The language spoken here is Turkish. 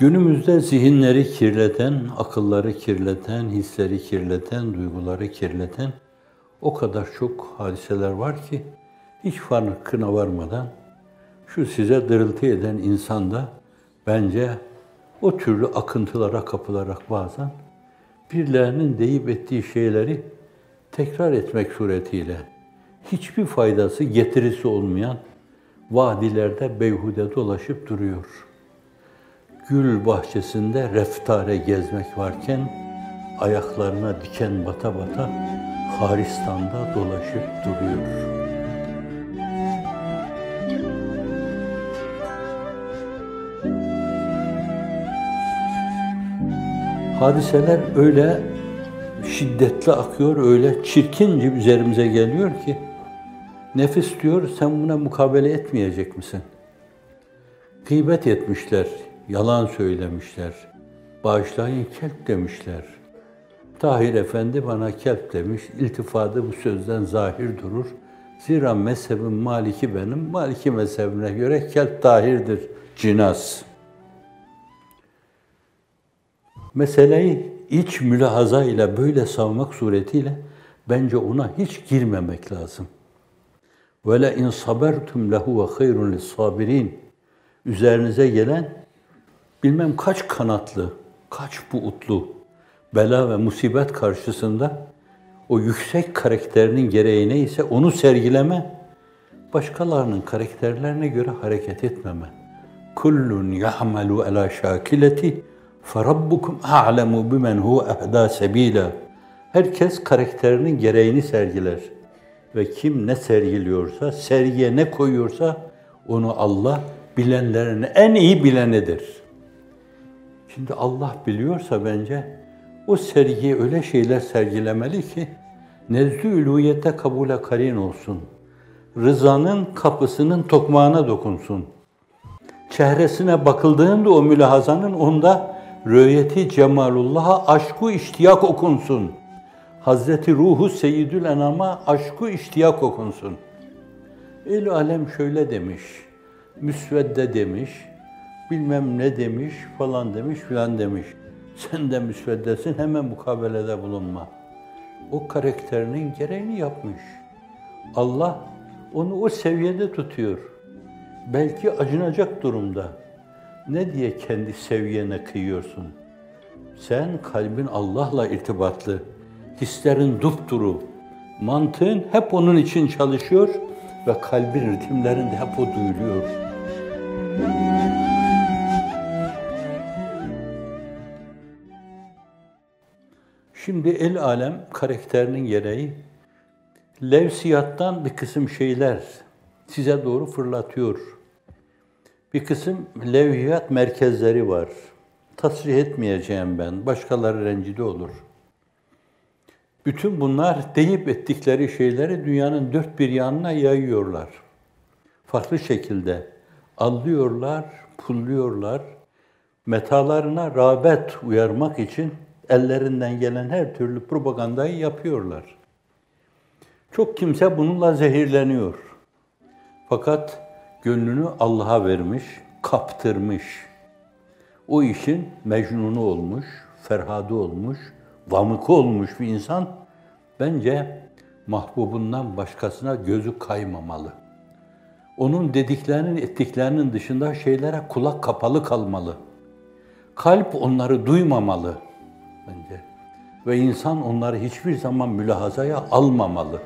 Günümüzde zihinleri kirleten, akılları kirleten, hisleri kirleten, duyguları kirleten o kadar çok hadiseler var ki hiç farkına varmadan şu size dırıltı eden insan da bence o türlü akıntılara kapılarak bazen birilerinin deyip ettiği şeyleri tekrar etmek suretiyle hiçbir faydası, getirisi olmayan vadilerde beyhude dolaşıp duruyor. Gül bahçesinde reftare gezmek varken ayaklarına diken bata bata Haristan'da dolaşıp duruyor. Hadiseler öyle şiddetli akıyor, öyle çirkince üzerimize geliyor ki nefis diyor sen buna mukabele etmeyecek misin? Gıybet etmişler, yalan söylemişler, bağışlayın kelp demişler. Tahir Efendi bana kelp demiş, iltifadı bu sözden zahir durur. Zira mezhebim Maliki benim, Maliki mezhebine göre kelp tahirdir, cinas. Meseleyi iç mülahaza ile böyle savmak suretiyle bence ona hiç girmemek lazım. Ve le in sabertum lehu ve hayrun sabirin. Üzerinize gelen bilmem kaç kanatlı, kaç buğutlu bela ve musibet karşısında o yüksek karakterinin gereğine ise onu sergileme, başkalarının karakterlerine göre hareket etmeme. Kullun yahmelu ala şakileti ferabbukum a'lemu bimen hu ehda sebila. Herkes karakterinin gereğini sergiler. Ve kim ne sergiliyorsa, sergiye ne koyuyorsa onu Allah bilenlerin en iyi bilenedir. Şimdi Allah biliyorsa bence o sergiye öyle şeyler sergilemeli ki nezdü üluyette kabule karin olsun. Rızanın kapısının tokmağına dokunsun. Çehresine bakıldığında o mülahazanın onda rüyeti cemalullah'a aşku iştiyak okunsun. Hazreti Ruhu Seyyidül Enam'a aşku iştiyak okunsun. El alem şöyle demiş, müsvedde demiş, bilmem ne demiş, falan demiş, filan demiş. Sen de müsveddesin, hemen mukabelede bulunma. O karakterinin gereğini yapmış. Allah onu o seviyede tutuyor. Belki acınacak durumda. Ne diye kendi seviyene kıyıyorsun? Sen kalbin Allah'la irtibatlı, hislerin dupduru, mantığın hep onun için çalışıyor ve kalbin ritimlerinde hep o duyuluyor. Şimdi el alem karakterinin gereği levsiyattan bir kısım şeyler size doğru fırlatıyor. Bir kısım levhiyat merkezleri var. Tasrih etmeyeceğim ben. Başkaları rencide olur. Bütün bunlar deyip ettikleri şeyleri dünyanın dört bir yanına yayıyorlar. Farklı şekilde alıyorlar, pulluyorlar. Metalarına rağbet uyarmak için ellerinden gelen her türlü propagandayı yapıyorlar. Çok kimse bununla zehirleniyor. Fakat gönlünü Allah'a vermiş, kaptırmış. O işin mecnunu olmuş, ferhadı olmuş, vamıkı olmuş bir insan bence mahbubundan başkasına gözü kaymamalı. Onun dediklerinin, ettiklerinin dışında şeylere kulak kapalı kalmalı. Kalp onları duymamalı. Ve insan onları hiçbir zaman mülahazaya almamalı.